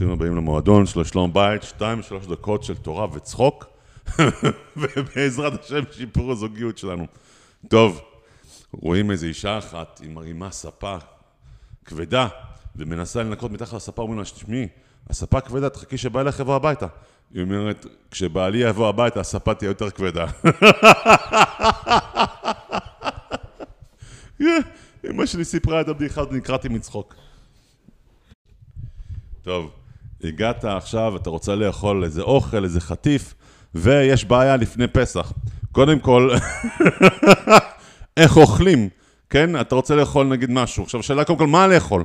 ברוכים הבאים למועדון של שלום בית, שתיים שלוש דקות של תורה וצחוק, ובעזרת השם שיפור הזוגיות שלנו. טוב, רואים איזו אישה אחת, היא מרימה ספה כבדה, ומנסה לנקות מתחת לספה, אומרים לה, תשמעי, הספה כבדה, תחכי שבא אליך יבוא הביתה. היא אומרת, כשבעלי יבוא הביתה, הספה תהיה יותר כבדה. אמא שלי סיפרה את הבדיחה, נקרעתי מצחוק. טוב, הגעת עכשיו, אתה רוצה לאכול איזה אוכל, איזה חטיף, ויש בעיה לפני פסח. קודם כל, איך אוכלים, כן? אתה רוצה לאכול נגיד משהו. עכשיו, השאלה קודם כל, מה לאכול?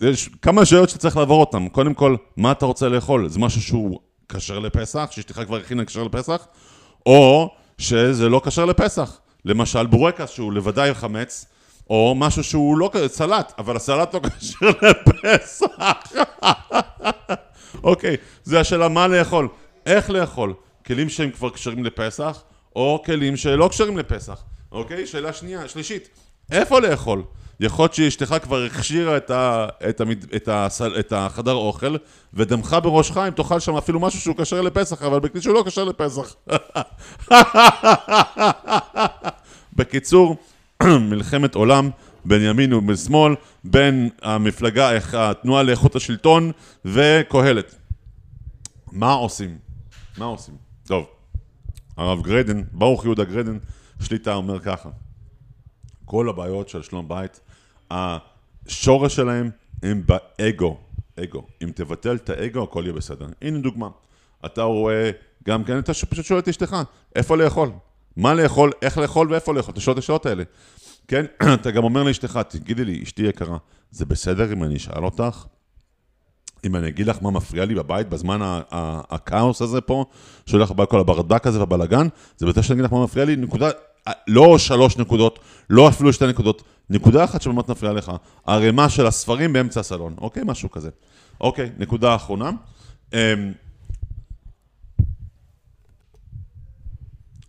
יש כמה שאלות שאתה צריך לעבור אותן. קודם כל, מה אתה רוצה לאכול? זה משהו שהוא כשר לפסח, שאשתך כבר הכינה כשר לפסח, או שזה לא כשר לפסח. למשל, בורקס שהוא לוודאי חמץ, או משהו שהוא לא כזה, סלט, אבל הסלט לא קשר לפסח. אוקיי, זה השאלה מה לאכול. איך לאכול? כלים שהם כבר קשרים לפסח, או כלים שלא קשרים לפסח. אוקיי? שאלה שנייה, שלישית, איפה לאכול? יכול להיות שאשתך כבר הכשירה את, ה, את, המד, את, הסל, את החדר אוכל, ודמך בראשך אם תאכל שם אפילו משהו שהוא כשר לפסח, אבל בכלי שהוא לא כשר לפסח. בקיצור, מלחמת עולם בין ימין ובין שמאל, בין המפלגה, התנועה לאיכות השלטון וקהלת. מה עושים? מה עושים? טוב, הרב גרדן, ברוך יהודה גרדן, שליטה אומר ככה, כל הבעיות של שלום בית, השורש שלהם הם באגו, אגו. אם תבטל את האגו, הכל יהיה בסדר. הנה דוגמה, אתה רואה, גם כן, אתה פשוט שואל את אשתך, איפה לאכול? מה לאכול, איך לאכול ואיפה לאכול, אתה שואל את השאלות האלה. כן, אתה גם אומר לאשתך, תגידי לי, אשתי יקרה, זה בסדר אם אני אשאל אותך? אם אני אגיד לך מה מפריע לי בבית בזמן הכאוס הזה פה, שהולך כל הברדק הזה והבלאגן, זה בסדר שאני אגיד לך מה מפריע לי, נקודה, לא שלוש נקודות, לא אפילו שתי נקודות, נקודה אחת שבאמת מפריעה לך, ערימה של הספרים באמצע הסלון, אוקיי? משהו כזה. אוקיי, נקודה אחרונה.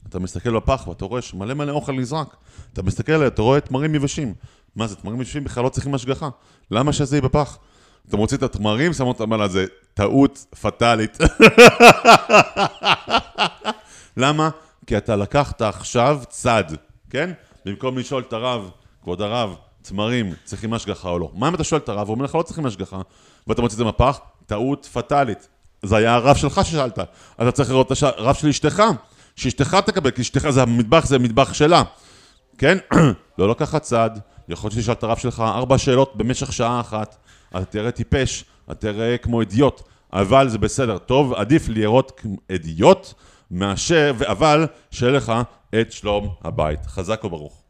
אתה מסתכל בפח ואתה רואה שמלא מלא אוכל נזרק. אתה מסתכל, אתה רואה תמרים יבשים. מה זה, תמרים יבשים בכלל לא צריכים השגחה. למה שזה יהיה בפח? אתה מוציא את התמרים, שם אותם על זה טעות פטאלית. למה? כי אתה לקחת עכשיו צד, כן? במקום לשאול את הרב, כבוד הרב, תמרים, צריכים השגחה או לא. מה אם אתה שואל את הרב, הוא אומר לך לא צריכים השגחה, ואתה מוציא את זה בפח, טעות פטאלית. זה היה הרב שלך ששאלת. אתה צריך לראות את הרב של אשתך. שאשתך תקבל, כי אשתך זה המטבח, זה מטבח שלה. כן? לא לקחת צד, יכול להיות שתשאל את הרב שלך ארבע שאלות במשך שעה אחת, אתה תראה טיפש, אתה תראה כמו אידיוט, אבל זה בסדר. טוב, עדיף לראות אידיוט, מאשר, אבל שיהיה לך את שלום הבית. חזק וברוך.